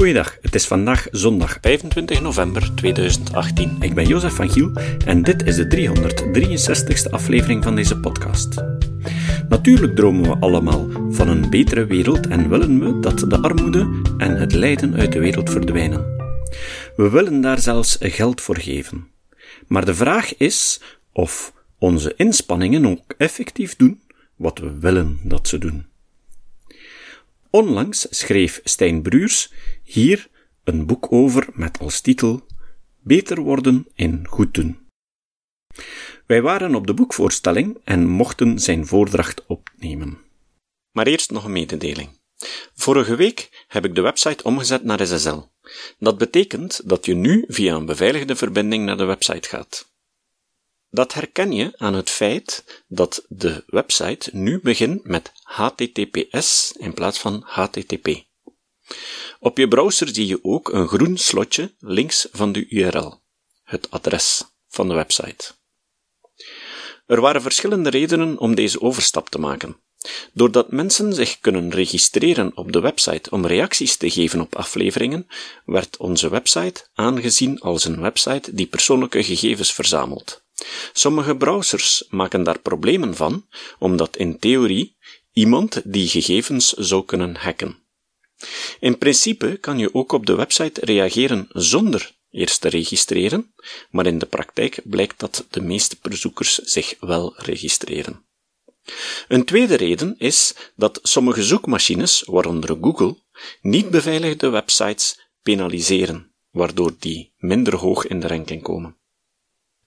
Goeiedag, het is vandaag zondag 25 november 2018. Ik ben Jozef van Giel en dit is de 363ste aflevering van deze podcast. Natuurlijk dromen we allemaal van een betere wereld en willen we dat de armoede en het lijden uit de wereld verdwijnen. We willen daar zelfs geld voor geven. Maar de vraag is of onze inspanningen ook effectief doen wat we willen dat ze doen. Onlangs schreef Stijn Bruurs hier een boek over met als titel Beter worden in goed doen. Wij waren op de boekvoorstelling en mochten zijn voordracht opnemen. Maar eerst nog een mededeling. Vorige week heb ik de website omgezet naar SSL. Dat betekent dat je nu via een beveiligde verbinding naar de website gaat. Dat herken je aan het feit dat de website nu begint met HTTPS in plaats van HTTP. Op je browser zie je ook een groen slotje links van de URL, het adres van de website. Er waren verschillende redenen om deze overstap te maken. Doordat mensen zich kunnen registreren op de website om reacties te geven op afleveringen, werd onze website aangezien als een website die persoonlijke gegevens verzamelt. Sommige browsers maken daar problemen van, omdat in theorie iemand die gegevens zou kunnen hacken. In principe kan je ook op de website reageren zonder eerst te registreren, maar in de praktijk blijkt dat de meeste bezoekers zich wel registreren. Een tweede reden is dat sommige zoekmachines, waaronder Google, niet beveiligde websites penaliseren, waardoor die minder hoog in de ranking komen.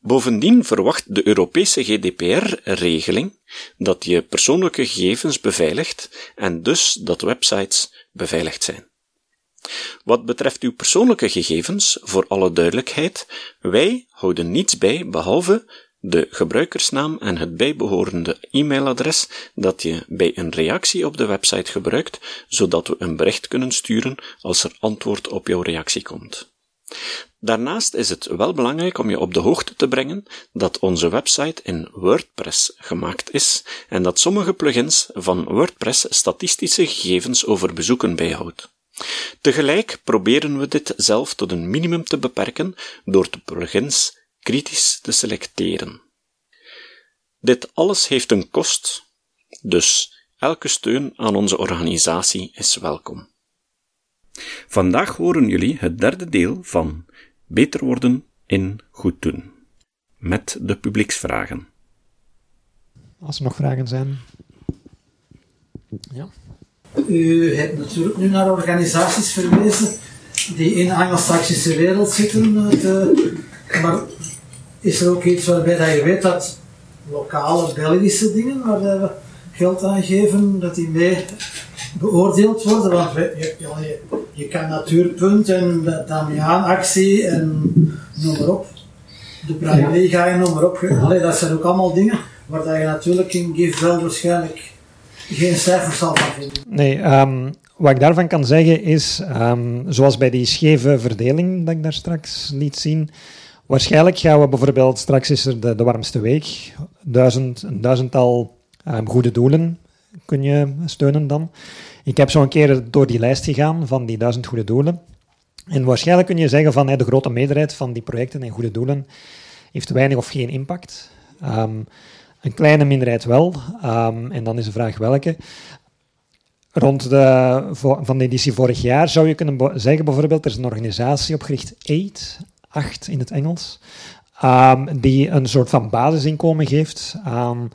Bovendien verwacht de Europese GDPR-regeling dat je persoonlijke gegevens beveiligt en dus dat websites beveiligd zijn. Wat betreft uw persoonlijke gegevens, voor alle duidelijkheid, wij houden niets bij behalve de gebruikersnaam en het bijbehorende e-mailadres dat je bij een reactie op de website gebruikt, zodat we een bericht kunnen sturen als er antwoord op jouw reactie komt. Daarnaast is het wel belangrijk om je op de hoogte te brengen dat onze website in WordPress gemaakt is en dat sommige plugins van WordPress statistische gegevens over bezoeken bijhoudt. Tegelijk proberen we dit zelf tot een minimum te beperken door de plugins kritisch te selecteren. Dit alles heeft een kost, dus elke steun aan onze organisatie is welkom. Vandaag horen jullie het derde deel van Beter worden in goed doen, met de publieksvragen. Als er nog vragen zijn. Ja. U hebt natuurlijk nu naar organisaties verwezen die in de anglo-saxische wereld zitten. Eh, maar is er ook iets waarbij dat je weet dat lokale Belgische dingen, waar we geld aan geven, dat die mee beoordeeld worden? Want je, je, je kan Natuurpunt en de Damiaan-actie en noem maar op. De Brandliga en noem maar op. Allee, dat zijn ook allemaal dingen waar dat je natuurlijk in GIF waarschijnlijk geen cijfers zal van vinden. Nee, um, wat ik daarvan kan zeggen is, um, zoals bij die scheve verdeling dat ik daar straks liet zien, waarschijnlijk gaan we bijvoorbeeld, straks is er de, de warmste week, duizend, een duizendtal um, goede doelen kun je steunen dan. Ik heb zo een keer door die lijst gegaan van die duizend goede doelen. En waarschijnlijk kun je zeggen van de grote meerderheid van die projecten en goede doelen heeft weinig of geen impact. Um, een kleine minderheid wel. Um, en dan is de vraag welke. Rond de, van de editie vorig jaar zou je kunnen zeggen bijvoorbeeld, er is een organisatie opgericht, AID, 8 in het Engels, um, die een soort van basisinkomen geeft aan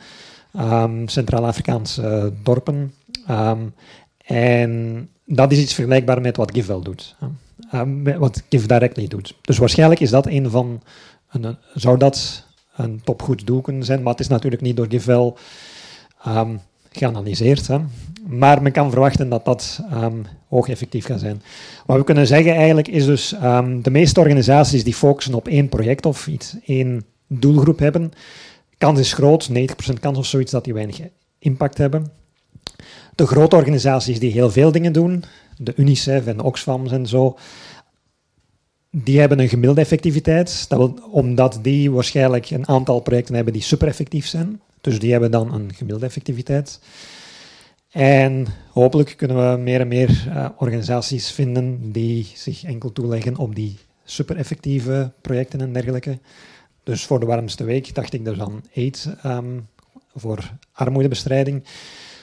Centraal-Afrikaanse dorpen. En dat is iets vergelijkbaar met wat GiveWell doet. Uh, wat Give Directly doet. Dus waarschijnlijk is dat een van, een, zou dat een topgoed doel kunnen zijn, maar het is natuurlijk niet door GiveWell um, geanalyseerd. Hè. Maar men kan verwachten dat dat hoog effectief gaat zijn. Wat we kunnen zeggen eigenlijk is dus, de meeste organisaties die focussen op één project of iets, één doelgroep hebben, kans is groot, 90% kans of zoiets dat die weinig impact hebben de grote organisaties die heel veel dingen doen, de UNICEF en de Oxfam en zo, die hebben een gemiddelde effectiviteit, dat wil, omdat die waarschijnlijk een aantal projecten hebben die super effectief zijn. Dus die hebben dan een gemiddelde effectiviteit. En hopelijk kunnen we meer en meer uh, organisaties vinden die zich enkel toeleggen op die super effectieve projecten en dergelijke. Dus voor de warmste week dacht ik dus aan AIDS um, voor armoedebestrijding.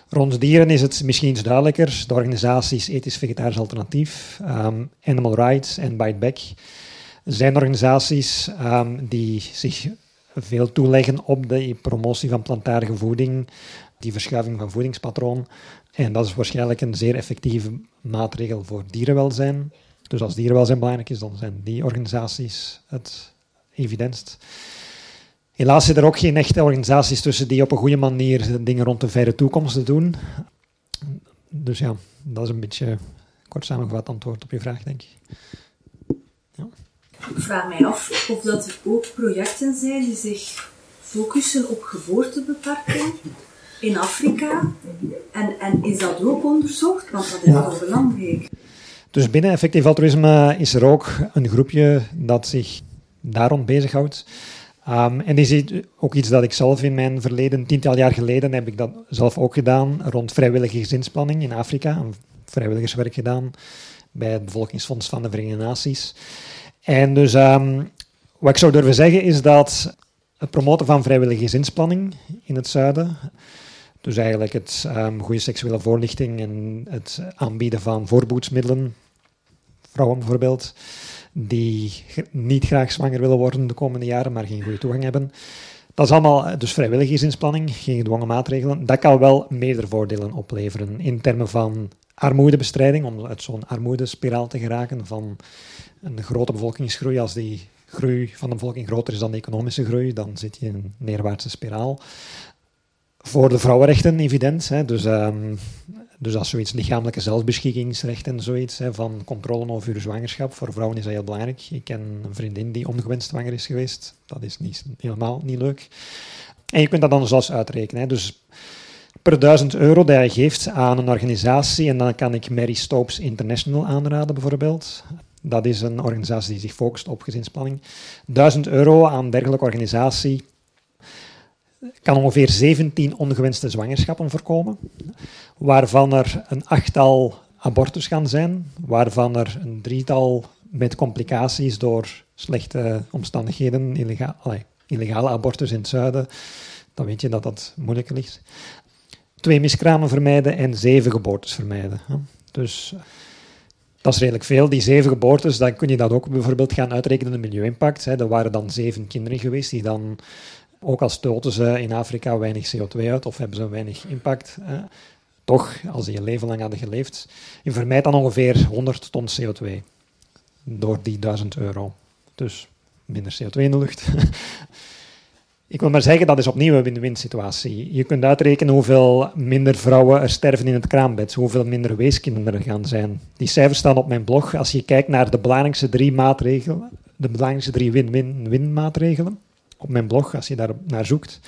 Rond dieren is het misschien iets duidelijker. De organisaties Ethisch Vegetarisch Alternatief, um, Animal Rights en Bite Back zijn organisaties um, die zich veel toeleggen op de promotie van plantaardige voeding, die verschuiving van voedingspatroon. En dat is waarschijnlijk een zeer effectieve maatregel voor dierenwelzijn. Dus als dierenwelzijn belangrijk is, dan zijn die organisaties het evidentst. Helaas zitten er ook geen echte organisaties tussen die op een goede manier dingen rond de verre toekomst doen. Dus ja, dat is een beetje kort samengevat antwoord op je vraag, denk ik. Ja. Ik vraag mij af of dat er ook projecten zijn die zich focussen op geboortebeperking in Afrika. En, en is dat ook onderzocht? Want dat is ja. wel belangrijk. Dus binnen effectief altruïsme is er ook een groepje dat zich daar rond bezighoudt. Um, en is ook iets dat ik zelf in mijn verleden, tiental jaar geleden, heb ik dat zelf ook gedaan rond vrijwillige gezinsplanning in Afrika. Vrijwilligerswerk gedaan bij het Bevolkingsfonds van de Verenigde Naties. En dus um, wat ik zou durven zeggen is dat het promoten van vrijwillige gezinsplanning in het zuiden, dus eigenlijk het um, goede seksuele voorlichting en het aanbieden van voorboedsmiddelen, vrouwen bijvoorbeeld, die niet graag zwanger willen worden de komende jaren, maar geen goede toegang hebben. Dat is allemaal eh, dus vrijwillige gezinsplanning, geen gedwongen maatregelen. Dat kan wel meerdere voordelen opleveren in termen van armoedebestrijding, om uit zo'n armoedespiraal te geraken van een grote bevolkingsgroei. Als die groei van de bevolking groter is dan de economische groei, dan zit je in een neerwaartse spiraal. Voor de vrouwenrechten, evident. Hè. Dus um, dus als zoiets lichamelijke zelfbeschikkingsrecht en zoiets, hè, van controle over je zwangerschap, voor vrouwen is dat heel belangrijk. Ik ken een vriendin die ongewenst zwanger is geweest. Dat is niet, helemaal niet leuk. En je kunt dat dan zelfs uitrekenen. Hè. Dus per duizend euro dat je geeft aan een organisatie, en dan kan ik Mary Stopes International aanraden bijvoorbeeld. Dat is een organisatie die zich focust op gezinsspanning. Duizend euro aan dergelijke organisatie kan ongeveer 17 ongewenste zwangerschappen voorkomen, waarvan er een achttal abortus gaan zijn, waarvan er een drietal met complicaties door slechte omstandigheden, illegale abortus in het zuiden, dan weet je dat dat moeilijker ligt. Twee miskramen vermijden en zeven geboortes vermijden. Dus dat is redelijk veel. Die zeven geboortes, dan kun je dat ook bijvoorbeeld gaan uitrekenen, de milieu-impact. Er waren dan zeven kinderen geweest die dan ook al stoten ze in Afrika weinig CO2 uit of hebben ze weinig impact, toch, als die een leven lang hadden geleefd, je vermijdt dan ongeveer 100 ton CO2 door die 1000 euro. Dus minder CO2 in de lucht. Ik wil maar zeggen, dat is opnieuw een win-win situatie. Je kunt uitrekenen hoeveel minder vrouwen er sterven in het kraambed, hoeveel minder weeskinderen er gaan zijn. Die cijfers staan op mijn blog. Als je kijkt naar de belangrijkste drie maatregelen, de belangrijkste drie win-win-win maatregelen, op mijn blog, als je daar naar zoekt.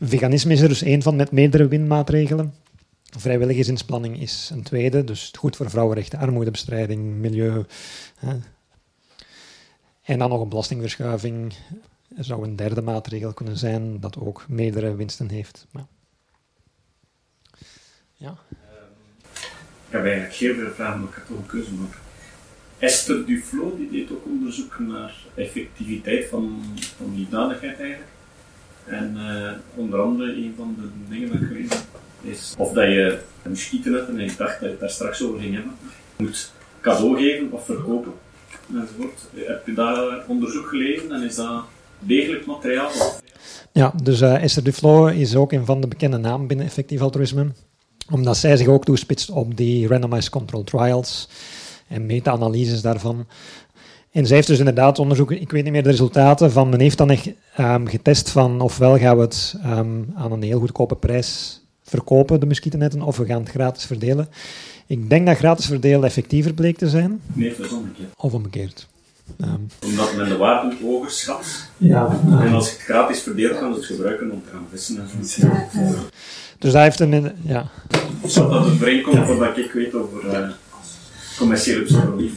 Veganisme is er dus één van met meerdere winmaatregelen. Vrijwilligersinspanning is een tweede, dus goed voor vrouwenrechten, armoedebestrijding, milieu. En dan nog een belastingverschuiving zou een derde maatregel kunnen zijn, dat ook meerdere winsten heeft. Ja. Ik heb eigenlijk geen veel vragen, maar ik toch een keuze. Esther Duflo die deed ook onderzoek naar effectiviteit van, van liefdadigheid eigenlijk. En uh, onder andere een van de dingen dat ik gelezen is of dat je muskieten hebt, en ik dacht dat je het daar straks over ging hebben, moet cadeau geven of verkopen enzovoort. Heb je daar onderzoek gelezen en is dat degelijk materiaal? Ja, dus uh, Esther Duflo is ook een van de bekende namen binnen effectief altruïsme, omdat zij zich ook toespitst op die randomized control trials en meta-analyses daarvan. En zij heeft dus inderdaad onderzoek, ik weet niet meer de resultaten van, men heeft dan echt um, getest van ofwel gaan we het um, aan een heel goedkope prijs verkopen, de muskietennetten, of we gaan het gratis verdelen. Ik denk dat gratis verdelen effectiever bleek te zijn. Nee, dat is omgekeerd. Of omgekeerd. Um, Omdat men de waarde hoger schat. Ja. En als je het gratis verdeelt, kan het gebruiken om te gaan vissen en. Ja. Dus daar heeft een... Ja. Zodat dat overeenkomt ja. voordat ik weet over... Uh, commerciële psychologie.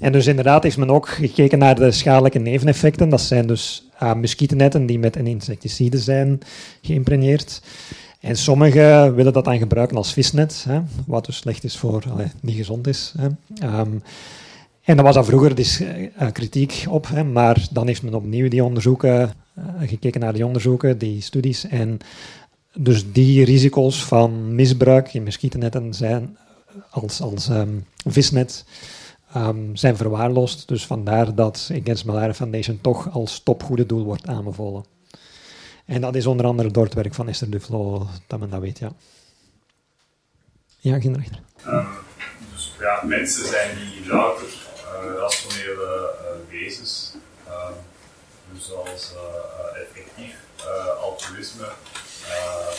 En dus inderdaad heeft men ook gekeken naar de schadelijke neveneffecten. Dat zijn dus muskietennetten die met een insecticide zijn geïmpregneerd. En sommigen willen dat dan gebruiken als visnet, hè, wat dus slecht is voor, niet gezond is. Hè. Um, en daar was al vroeger dus, uh, kritiek op, hè, maar dan heeft men opnieuw die onderzoeken, uh, gekeken naar die onderzoeken, die studies. En dus die risico's van misbruik in muskietennetten zijn als, als um, visnet um, zijn verwaarloosd. Dus vandaar dat Against Malaria Foundation toch als topgoede doel wordt aanbevolen. En dat is onder andere door het werk van Esther Duflo dat men dat weet, ja. Ja, geen rechter. Um, dus ja, mensen zijn die louter uh, rationele uh, wezens. Dus als uh, effectief altruïsme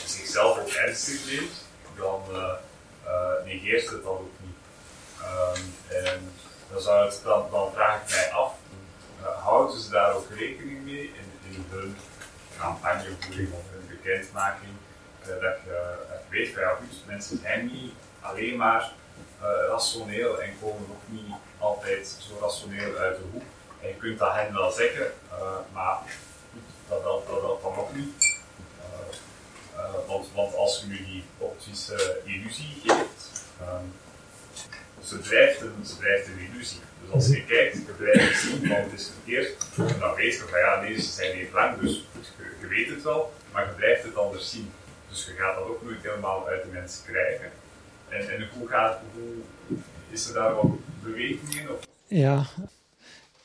zichzelf ook ernstig neemt, dan negeert het dat ook niet. Um, en dan, dan, dan vraag ik mij af, houden ze daar ook rekening mee in, in hun campagnevoering of hun bekendmaking, uh, dat je weet van ja mensen zijn niet alleen maar rationeel en komen ook niet altijd zo rationeel uit de hoek. En je kunt dat hen wel zeggen, maar dat helpt dat, dan nog niet. Want, als je nu die optische illusie geeft, um, ze drijft een, ze drijft een illusie. Dus als je kijkt, je blijft zien, want het is verkeerd, dan weet je van ja, nee, ze zijn even lang, dus je, weet het wel, maar je blijft het anders zien. Dus je gaat dat ook nooit helemaal uit de mensen krijgen. En, en hoe, gaat, hoe is er daar wat beweging in? Of? Ja,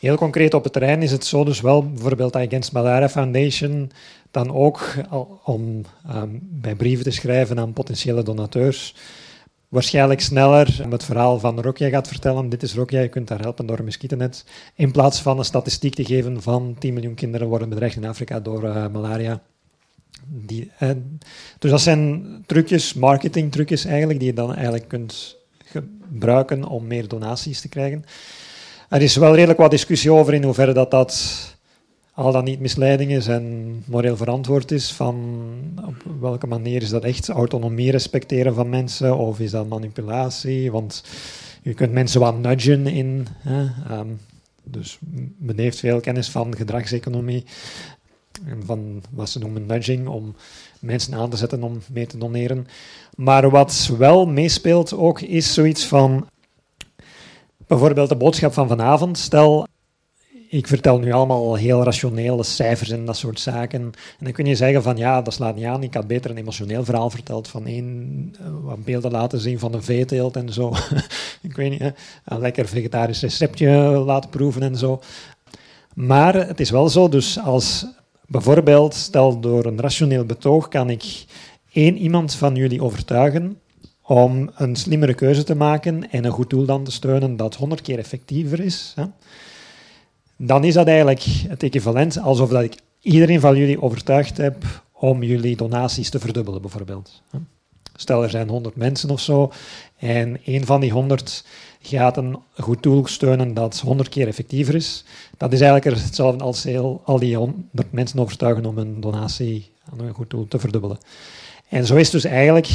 Heel concreet op het terrein is het zo dus wel, bijvoorbeeld Against Malaria Foundation, dan ook om um, bij brieven te schrijven aan potentiële donateurs, waarschijnlijk sneller het verhaal van Rokia gaat vertellen. Dit is Rokia, je kunt daar helpen door een muskietennet. In plaats van een statistiek te geven van 10 miljoen kinderen worden bedreigd in Afrika door uh, malaria. Die, uh, dus dat zijn trucjes, marketingtrucjes eigenlijk, die je dan eigenlijk kunt gebruiken om meer donaties te krijgen. Er is wel redelijk wat discussie over in hoeverre dat, dat al dan niet misleiding is en moreel verantwoord is, van op welke manier is dat echt autonomie respecteren van mensen of is dat manipulatie? Want je kunt mensen wat nudgen in. Hè, um, dus men heeft veel kennis van gedragseconomie en van wat ze noemen nudging, om mensen aan te zetten om mee te doneren. Maar wat wel meespeelt ook, is zoiets van bijvoorbeeld de boodschap van vanavond. Stel, ik vertel nu allemaal heel rationele cijfers en dat soort zaken. En dan kun je zeggen van ja, dat slaat niet aan. Ik had beter een emotioneel verhaal verteld van één, eh, wat beelden laten zien van een veeteelt en zo. ik weet niet, een lekker vegetarisch receptje laten proeven en zo. Maar het is wel zo, dus als bijvoorbeeld, stel door een rationeel betoog, kan ik één iemand van jullie overtuigen om een slimmere keuze te maken en een goed doel dan te steunen dat honderd keer effectiever is. Hè? dan is dat eigenlijk het equivalent alsof dat ik iedereen van jullie overtuigd heb om jullie donaties te verdubbelen, bijvoorbeeld. Stel, er zijn 100 mensen of zo, en een van die 100 gaat een goed doel steunen dat 100 keer effectiever is. Dat is eigenlijk hetzelfde als heel, al die 100 mensen overtuigen om een donatie aan een goed doel te verdubbelen. En zo is dus eigenlijk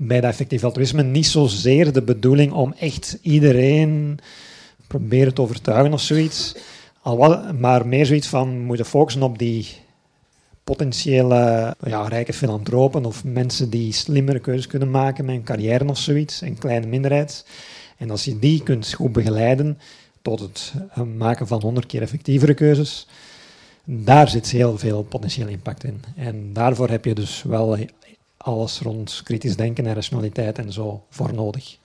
bij dat effectief altruïsme niet zozeer de bedoeling om echt iedereen proberen te overtuigen of zoiets. Al maar meer zoiets van moeten focussen op die potentiële ja, rijke filantropen of mensen die slimmere keuzes kunnen maken met een carrière of zoiets, een kleine minderheid. En als je die kunt goed begeleiden tot het eh, maken van honderd keer effectievere keuzes, daar zit heel veel potentieel impact in. En daarvoor heb je dus wel alles rond kritisch denken en rationaliteit en zo voor nodig.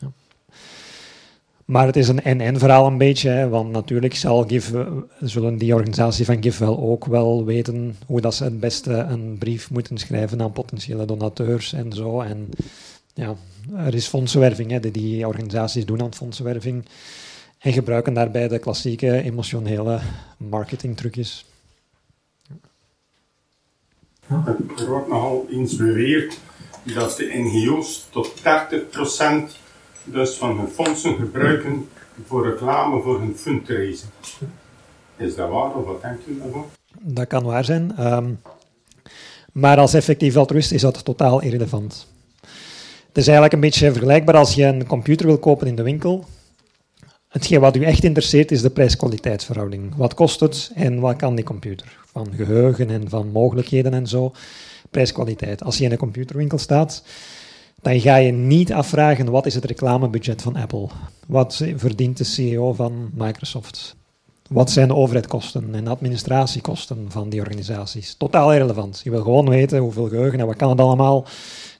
Maar het is een en-en verhaal een beetje, hè, want natuurlijk zal GIF, zullen die organisatie van GIF wel ook wel weten hoe dat ze het beste een brief moeten schrijven aan potentiële donateurs en zo. En ja, er is fondsenwerving, hè, die, organisaties doen aan fondsenwerving en gebruiken daarbij de klassieke emotionele marketingtrucjes. Er wordt nogal eens beweerd dat de NGO's tot 30% dus van hun fondsen gebruiken voor reclame voor hun fundraising. Is dat waar of wat denkt u daarvan? Dat kan waar zijn. Um, maar als effectief altruïst is dat totaal irrelevant. Het is eigenlijk een beetje vergelijkbaar als je een computer wil kopen in de winkel. Hetgeen wat u echt interesseert is de prijs-kwaliteitsverhouding. Wat kost het en wat kan die computer? Van geheugen en van mogelijkheden en zo. Prijskwaliteit. Als je in een computerwinkel staat, dan ga je niet afvragen wat is het reclamebudget van Apple. Wat verdient de CEO van Microsoft? Wat zijn de overheidskosten en administratiekosten van die organisaties? Totaal irrelevant. Je wil gewoon weten hoeveel geheugen en wat kan het allemaal,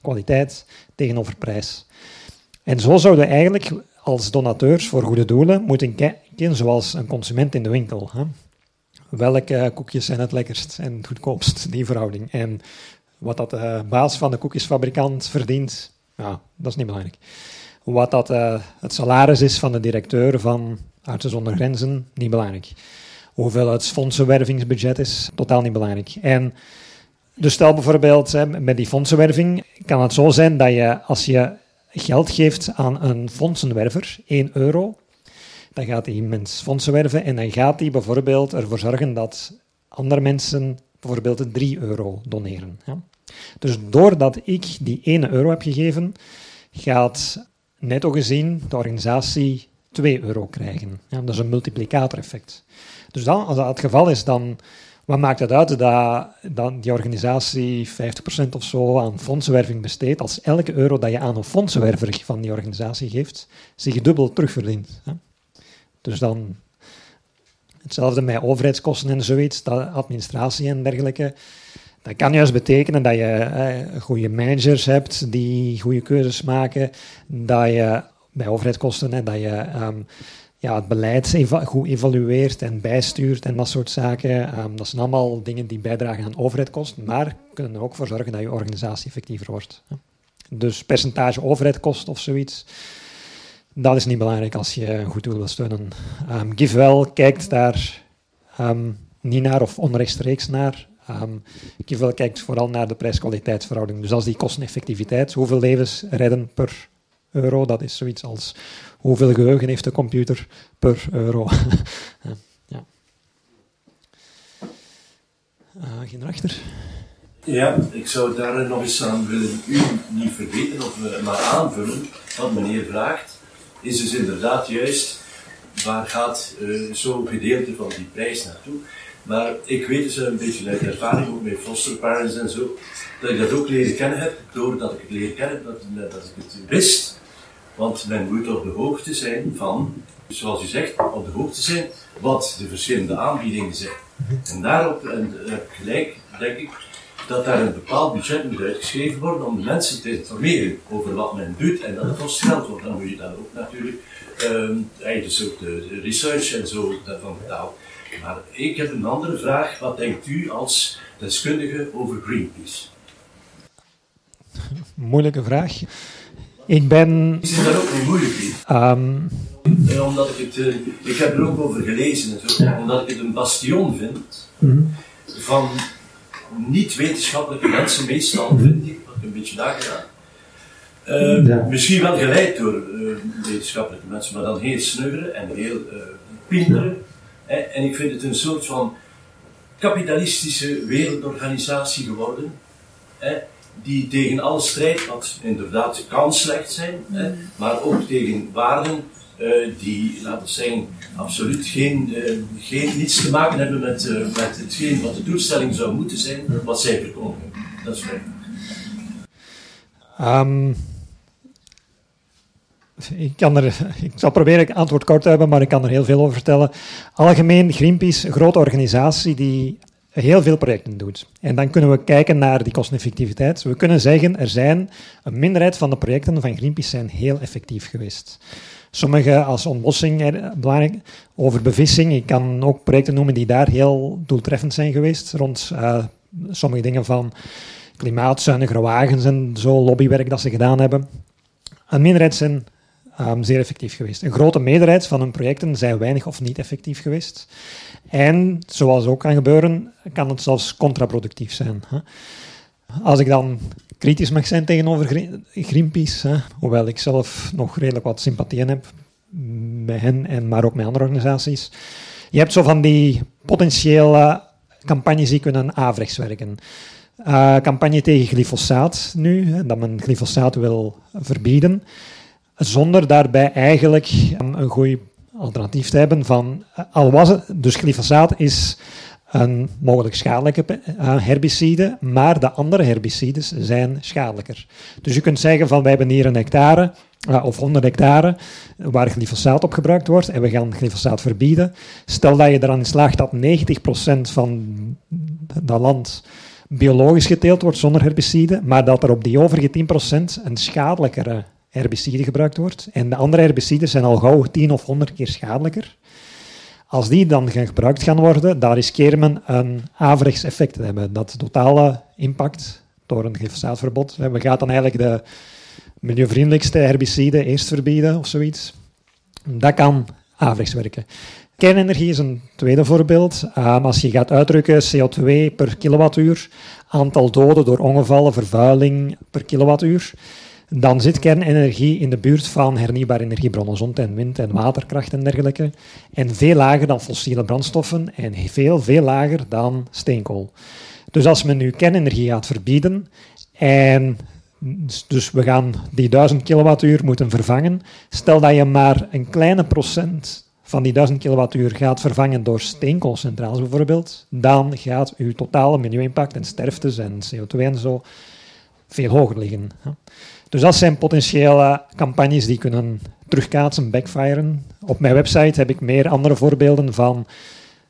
kwaliteit tegenover prijs. En zo zouden we eigenlijk als donateurs voor goede doelen moeten kijken zoals een consument in de winkel. Hè? Welke koekjes zijn het lekkerst en het goedkoopst, die verhouding. En wat dat de baas van de koekjesfabrikant verdient, ja, dat is niet belangrijk. Wat dat uh, het salaris is van de directeur van Artsen zonder Grenzen, niet belangrijk. Hoeveel het fondsenwervingsbudget is, totaal niet belangrijk. En dus stel bijvoorbeeld, hè, met die fondsenwerving kan het zo zijn dat je, als je geld geeft aan een fondsenwerver, 1 euro, dan gaat die mens fondsen werven en dan gaat die bijvoorbeeld ervoor zorgen dat andere mensen bijvoorbeeld 3 euro doneren. Dus doordat ik die 1 euro heb gegeven, gaat netto gezien de organisatie 2 euro krijgen. Ja, dat is een multiplicatoreffect. Dus dan, als dat het geval is, dan wat maakt het uit dat, dat die organisatie 50% of zo aan fondsenwerving besteedt, als elke euro dat je aan een fondsenwerver van die organisatie geeft, zich dubbel terugverdient. Dus dan hetzelfde met overheidskosten en zoiets, administratie en dergelijke. Dat kan juist betekenen dat je eh, goede managers hebt die goede keuzes maken, dat je bij overheidskosten, hè, dat je um, ja, het beleid goed evalueert en bijstuurt en dat soort zaken. Um, dat zijn allemaal dingen die bijdragen aan overheidskosten, maar kunnen er ook voor zorgen dat je organisatie effectiever wordt. Dus percentage overheidskost of zoiets, dat is niet belangrijk als je goed doel wil steunen. Um, GiveWell kijkt daar niet naar of onrechtstreeks naar. Um, GiveWell kijkt vooral naar de prijs-kwaliteitsverhouding. Dus als die kosteneffectiviteit, hoeveel levens redden per euro, dat is zoiets als hoeveel geheugen heeft de computer per euro. ja. Uh, geen achter. Ja, ik zou daar nog eens aan willen u niet vergeten of maar aanvullen wat meneer vraagt is dus inderdaad juist waar gaat uh, zo'n gedeelte van die prijs naartoe. Maar ik weet dus een beetje uit ervaring, ook met foster parents en zo, dat ik dat ook leren kennen heb, doordat ik het leren kennen, dat, eh, dat ik het wist. Want men moet op de hoogte zijn van, zoals u zegt, op de hoogte zijn wat de verschillende aanbiedingen zijn. En daarop, en heb gelijk, denk ik, dat daar een bepaald budget moet uitgeschreven worden om de mensen te informeren over wat men doet en dat het kost geld, want dan moet je dan ook natuurlijk um, dus ook de research en zo daarvan betalen. Maar ik heb een andere vraag. Wat denkt u als deskundige over Greenpeace? Moeilijke vraag. Ik ben. Is het daar ook niet moeilijk in? Um... Omdat ik het. Uh, ik heb er ook over gelezen. Omdat ik het een bastion vind mm van niet-wetenschappelijke mensen, meestal mhm. vind ik, wat ik een beetje nagedaan. Uh, Misschien wel geleid door uh, wetenschappelijke mensen, maar dan heel snuggeren en heel uh, pinderen. En ik vind het een soort van kapitalistische wereldorganisatie geworden, die tegen alles strijdt wat inderdaad kan slecht zijn, hè, mhm. maar ook tegen waarden uh, die, laten we zeggen, absoluut geen, uh, geen, niets te maken hebben met, uh, met hetgeen wat de doelstelling zou moeten zijn, wat zij verkondigen. Dat is mijn um, ik, kan er, ik zal proberen het antwoord kort te hebben, maar ik kan er heel veel over vertellen. Algemeen, Greenpeace, een grote organisatie die heel veel projecten doet. En dan kunnen we kijken naar die kosteneffectiviteit. We kunnen zeggen, er zijn een minderheid van de projecten van Greenpeace zijn heel effectief geweest. Sommige als ontbossing, belangrijk, over bevissing. Ik kan ook projecten noemen die daar heel doeltreffend zijn geweest. Rond uh, sommige dingen van klimaatzuinigere wagens en zo, lobbywerk dat ze gedaan hebben. Een minderheid zijn um, zeer effectief geweest. Een grote meerderheid van hun projecten zijn weinig of niet effectief geweest. En, zoals ook kan gebeuren, kan het zelfs contraproductief zijn. Hè. Als ik dan kritisch mag zijn tegenover Greenpeace, hè, hoewel ik zelf nog redelijk wat sympathieën heb bij hen, en, maar ook met andere organisaties. Je hebt zo van die potentiële campagnes die kunnen averechts werken. Uh, campagne tegen glyfosaat nu, dat men glyfosaat wil verbieden, zonder daarbij eigenlijk een goed alternatief te hebben van, al was het, dus glyfosaat is een mogelijk schadelijke eh, herbicide, maar de andere herbicides zijn schadelijker. Dus je kunt zeggen van wij hebben hier een hectare uh, of 100 hectare waar glyfosaat op gebruikt wordt en we gaan glyfosaat verbieden. Stel dat je eraan slaagt dat 90% van dat land biologisch geteeld wordt zonder herbicide, maar dat er op die overige 10% een schadelijkere herbicide gebruikt wordt. En de andere herbicides zijn al gauw 10 of 100 keer schadelijker. Als die dan gebruikt gaan worden, dan riskeert men een averechts effect te hebben. Dat totale impact door een glyfosaatverbod. We gaan dan eigenlijk de milieuvriendelijkste herbicide eerst verbieden of zoiets. Dat kan averechts werken. Kernenergie is een tweede voorbeeld. Um, als je gaat uitdrukken CO2 per kilowattuur, aantal doden door ongevallen, vervuiling per kilowattuur, dan zit kernenergie in de buurt van hernieuwbare energiebronnen, zon en wind en waterkracht en dergelijke. En veel lager dan fossiele brandstoffen en veel, veel lager dan steenkool. Dus als men nu kernenergie gaat verbieden en dus we gaan die 1000 kilowattuur moeten vervangen, stel dat je maar een kleine procent van die 1000 kilowattuur gaat vervangen door steenkoolcentrales bijvoorbeeld, dan gaat uw totale milieu-impact en sterftes en CO2 en zo veel hoger liggen. Dus dat zijn potentiële campagnes die kunnen terugkaatsen, backfiren. Op mijn website heb ik meer andere voorbeelden van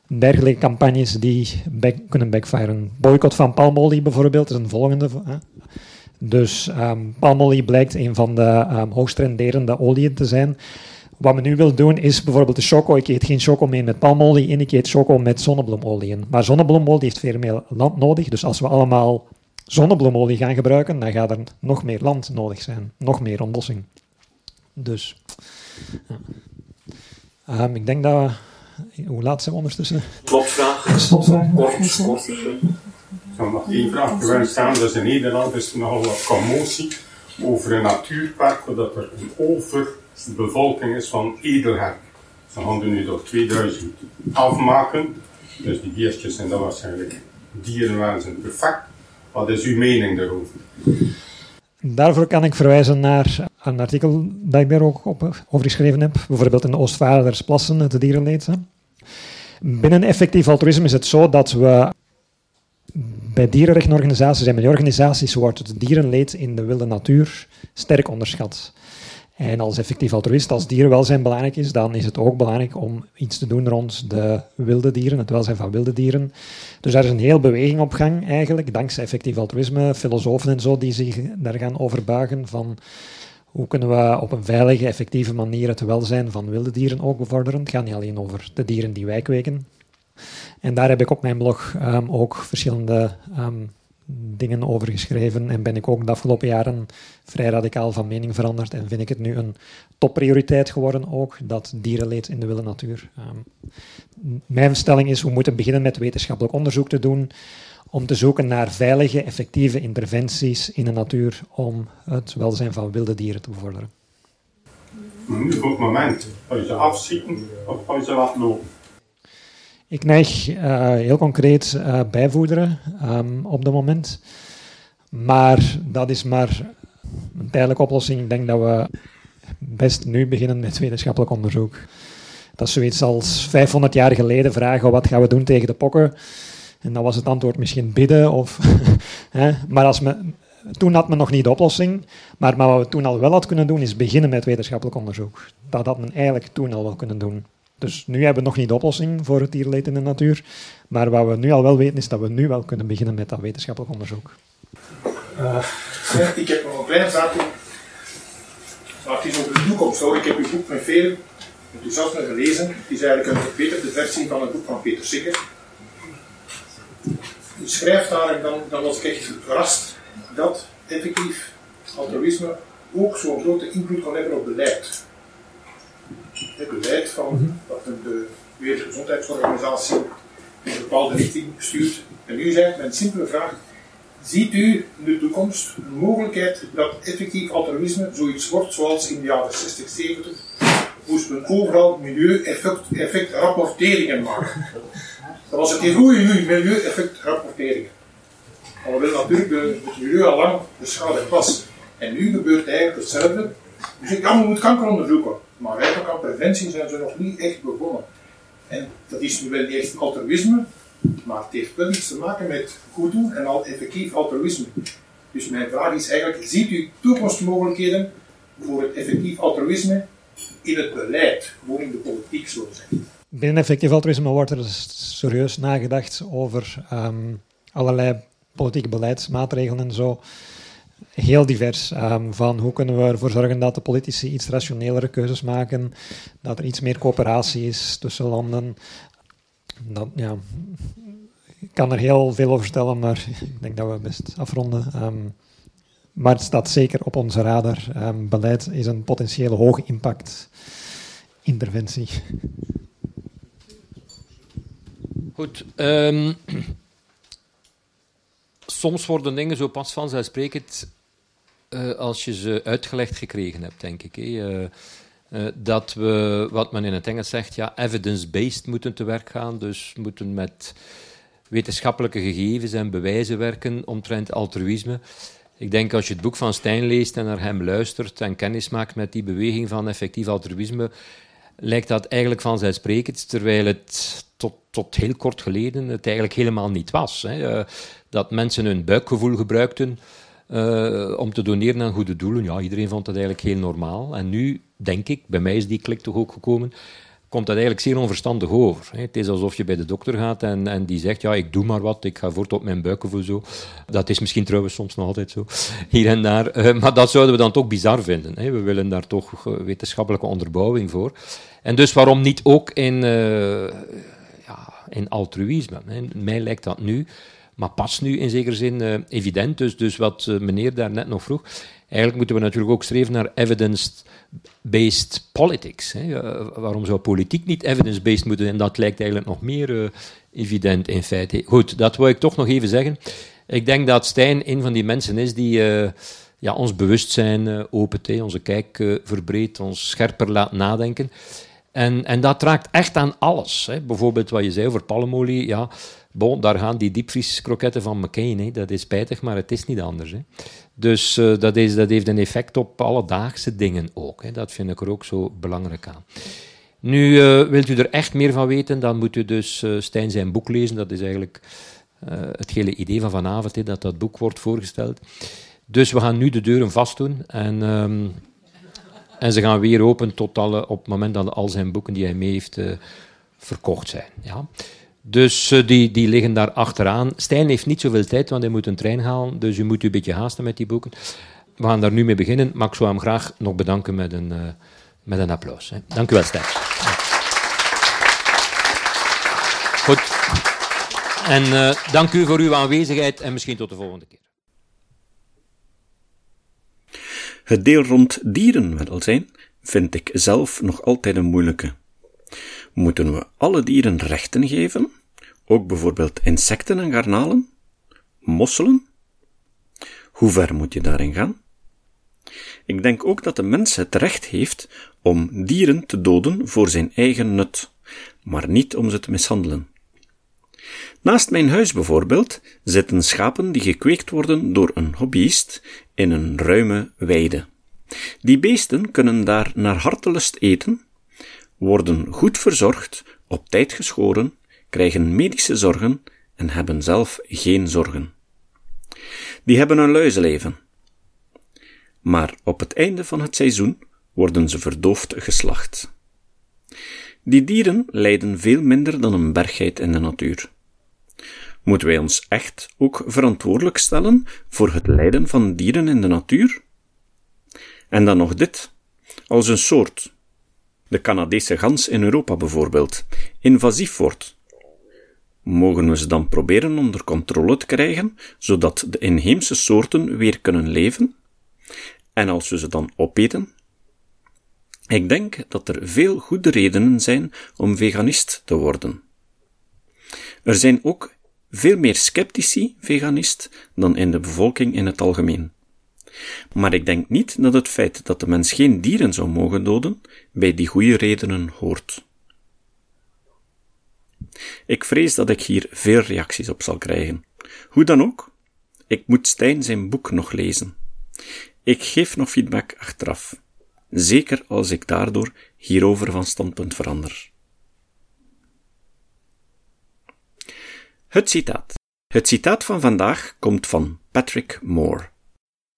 dergelijke campagnes die kunnen backfiren. Boycott van palmolie bijvoorbeeld is een volgende. Hè. Dus um, palmolie blijkt een van de um, hoogst renderende oliën te zijn. Wat men nu wil doen is bijvoorbeeld de choco. Ik eet geen choco meer met palmolie en ik eet choco met zonnebloemolie. Maar zonnebloemolie heeft veel meer land nodig. Dus als we allemaal zonnebloemolie gaan gebruiken, dan gaat er nog meer land nodig zijn. Nog meer ontbossing. Dus ja. um, ik denk dat we... Hoe laat zijn we ondertussen? Klopvraag. Stopvraag. Kort, kort. Ik nog één vraag willen stellen. Dus in Nederland is er nogal wat commotie over een natuurpark, waar dat er een overbevolking is van edelherk. Ze gaan er nu door 2000 afmaken. Dus die diertjes zijn dan waarschijnlijk dierenwensen perfect. Wat is uw mening daarover? Daarvoor kan ik verwijzen naar een artikel dat ik daar ook op, over geschreven heb. Bijvoorbeeld in de Oostvaardersplassen, het dierenleed. Binnen effectief altruïsme is het zo dat we bij dierenrechtenorganisaties en milieuorganisaties wordt het dierenleed in de wilde natuur sterk onderschat. En als effectief altruïst, als dierenwelzijn belangrijk is, dan is het ook belangrijk om iets te doen rond de wilde dieren, het welzijn van wilde dieren. Dus daar is een heel beweging op gang eigenlijk, dankzij effectief altruïsme, filosofen en zo die zich daar gaan overbuigen van hoe kunnen we op een veilige, effectieve manier het welzijn van wilde dieren ook bevorderen. Het gaat niet alleen over de dieren die wij kweken. En daar heb ik op mijn blog um, ook verschillende um, dingen over geschreven en ben ik ook de afgelopen jaren vrij radicaal van mening veranderd en vind ik het nu een topprioriteit geworden ook, dat dierenleed in de wilde natuur. Um, mijn stelling is, we moeten beginnen met wetenschappelijk onderzoek te doen om te zoeken naar veilige, effectieve interventies in de natuur om het welzijn van wilde dieren te bevorderen. Nu voor het moment, ga je afschieten of ga je ze laten lopen? Ik neig uh, heel concreet uh, bijvoederen um, op het moment. Maar dat is maar een tijdelijke oplossing. Ik denk dat we best nu beginnen met wetenschappelijk onderzoek. Dat is zoiets als 500 jaar geleden vragen wat gaan we doen tegen de pokken. En dan was het antwoord misschien bidden. Of, hè. Maar als me, toen had men nog niet de oplossing. Maar, maar wat we toen al wel had kunnen doen, is beginnen met wetenschappelijk onderzoek. Dat had men eigenlijk toen al wel kunnen doen. Dus nu hebben we nog niet de oplossing voor het dierleed in de natuur. Maar wat we nu al wel weten, is dat we nu wel kunnen beginnen met dat wetenschappelijk onderzoek. Uh, ik heb nog een kleine zaakje. Maar het is over de toekomst hoor. Ik heb uw boek met veel enthousiasme gelezen. Het is eigenlijk een verbeterde versie van het boek van Peter Sikker. U schrijft daar, dan, dan was ik echt verrast, dat effectief altruïsme ook zo'n grote invloed kan hebben op beleid het beleid van dat de Wereldgezondheidsorganisatie een bepaalde richting stuurt. En nu zei mijn simpele vraag: ziet u in de toekomst een mogelijkheid dat effectief altruïsme zoiets wordt zoals in de jaren 60, 70? Moest men overal milieu-effect-rapporteringen maken. Dat was het in goede milieu-effect-rapporteringen. Maar we natuurlijk de, het milieu al lang beschadigd was. En nu gebeurt eigenlijk hetzelfde. Dus ik kan, moet kanker onderzoeken. Maar eigenlijk aan preventie zijn ze nog niet echt begonnen. En dat is nu wel niet echt altruïsme, Maar het heeft wel iets te maken met goed doen en al effectief altruïsme. Dus mijn vraag is eigenlijk, ziet u toekomstmogelijkheden voor het effectief altruïsme in het beleid, gewoon in de politiek zo zeggen? Binnen effectief altruïsme wordt er serieus nagedacht over ehm, allerlei politieke beleidsmaatregelen en zo. Heel divers. Um, van hoe kunnen we ervoor zorgen dat de politici iets rationelere keuzes maken, dat er iets meer coöperatie is tussen landen. Dat, ja, ik kan er heel veel over vertellen, maar ik denk dat we best afronden. Um, maar het staat zeker op onze radar. Um, beleid is een potentiële hoge impact interventie. Goed. Soms worden dingen zo pas vanzelfsprekend uh, als je ze uitgelegd gekregen hebt, denk ik. Uh, uh, dat we, wat men in het Engels zegt, ja, evidence-based moeten te werk gaan. Dus moeten met wetenschappelijke gegevens en bewijzen werken omtrent altruïsme. Ik denk als je het boek van Stijn leest en naar hem luistert en kennis maakt met die beweging van effectief altruïsme, lijkt dat eigenlijk vanzelfsprekend, terwijl het tot, tot heel kort geleden het eigenlijk helemaal niet was. Hè. Uh, dat mensen hun buikgevoel gebruikten uh, om te doneren aan goede doelen. Ja, iedereen vond dat eigenlijk heel normaal. En nu, denk ik, bij mij is die klik toch ook gekomen, komt dat eigenlijk zeer onverstandig over. Het is alsof je bij de dokter gaat en, en die zegt, ja, ik doe maar wat, ik ga voort op mijn buikgevoel zo. Dat is misschien trouwens soms nog altijd zo, hier en daar. Uh, maar dat zouden we dan toch bizar vinden. Hè. We willen daar toch wetenschappelijke onderbouwing voor. En dus waarom niet ook in, in altruïsme? Mij lijkt dat nu, maar pas nu in zekere zin evident. Dus, dus wat meneer daar net nog vroeg, eigenlijk moeten we natuurlijk ook streven naar evidence based politics. Hè. waarom zou politiek niet evidence-based moeten? En dat lijkt eigenlijk nog meer evident in feite. Goed, dat wil ik toch nog even zeggen. Ik denk dat Stijn een van die mensen is die ja, ons bewustzijn opent, onze kijk verbreedt, ons scherper laat nadenken. En, en dat raakt echt aan alles. Hè. Bijvoorbeeld wat je zei over palmolie. Ja, bon, daar gaan die diepvrieskroketten van McCain. Hè. Dat is spijtig, maar het is niet anders. Hè. Dus uh, dat, is, dat heeft een effect op alledaagse dingen ook. Hè. Dat vind ik er ook zo belangrijk aan. Nu, uh, wilt u er echt meer van weten, dan moet u dus uh, Stijn zijn boek lezen. Dat is eigenlijk het hele idee van vanavond, hè, dat dat boek wordt voorgesteld. Dus we gaan nu de deuren vastdoen en, um, en ze gaan weer open tot alle, op het moment dat al zijn boeken die hij mee heeft verkocht zijn. Ja. Dus uh, die, die liggen daar achteraan. Stijn heeft niet zoveel tijd, want hij moet een trein halen. Dus u moet u een beetje haasten met die boeken. We gaan daar nu mee beginnen, maar ik zou hem graag nog bedanken met een, uh, met een applaus. Hè. Dank u wel, Stijn. Goed. En dank u voor uw aanwezigheid en misschien tot de volgende keer. Het deel rond dierenwelzijn vind ik zelf nog altijd een moeilijke. Moeten we alle dieren rechten geven? Ook bijvoorbeeld insecten en garnalen? Mosselen? Hoe ver moet je daarin gaan? Ik denk ook dat de mens het recht heeft om dieren te doden voor zijn eigen nut, maar niet om ze te mishandelen. Naast mijn huis bijvoorbeeld zitten schapen die gekweekt worden door een hobbyist in een ruime weide. Die beesten kunnen daar naar hartelust eten worden goed verzorgd, op tijd geschoren, krijgen medische zorgen en hebben zelf geen zorgen. Die hebben een luizenleven. Maar op het einde van het seizoen worden ze verdoofd geslacht. Die dieren lijden veel minder dan een bergheid in de natuur. Moeten wij ons echt ook verantwoordelijk stellen voor het lijden van dieren in de natuur? En dan nog dit. Als een soort de Canadese gans in Europa bijvoorbeeld, invasief wordt. Mogen we ze dan proberen onder controle te krijgen, zodat de inheemse soorten weer kunnen leven? En als we ze dan opeten? Ik denk dat er veel goede redenen zijn om veganist te worden. Er zijn ook veel meer sceptici veganist dan in de bevolking in het algemeen. Maar ik denk niet dat het feit dat de mens geen dieren zou mogen doden, bij die goede redenen hoort. Ik vrees dat ik hier veel reacties op zal krijgen. Hoe dan ook, ik moet Stijn zijn boek nog lezen. Ik geef nog feedback achteraf. Zeker als ik daardoor hierover van standpunt verander. Het citaat. Het citaat van vandaag komt van Patrick Moore.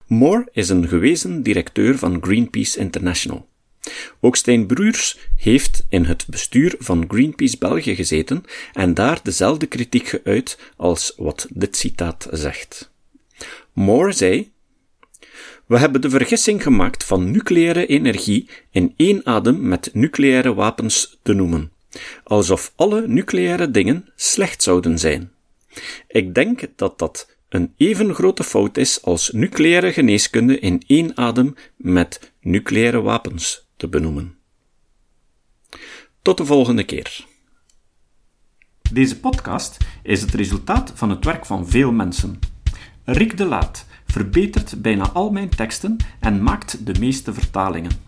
Moore is een gewezen directeur van Greenpeace International. Ook Stijn heeft in het bestuur van Greenpeace België gezeten en daar dezelfde kritiek geuit als wat dit citaat zegt. Moore zei: We hebben de vergissing gemaakt van nucleaire energie in één adem met nucleaire wapens te noemen, alsof alle nucleaire dingen slecht zouden zijn. Ik denk dat dat een even grote fout is als nucleaire geneeskunde in één adem met nucleaire wapens te benoemen. Tot de volgende keer. Deze podcast is het resultaat van het werk van veel mensen. Rick de Laat verbetert bijna al mijn teksten en maakt de meeste vertalingen.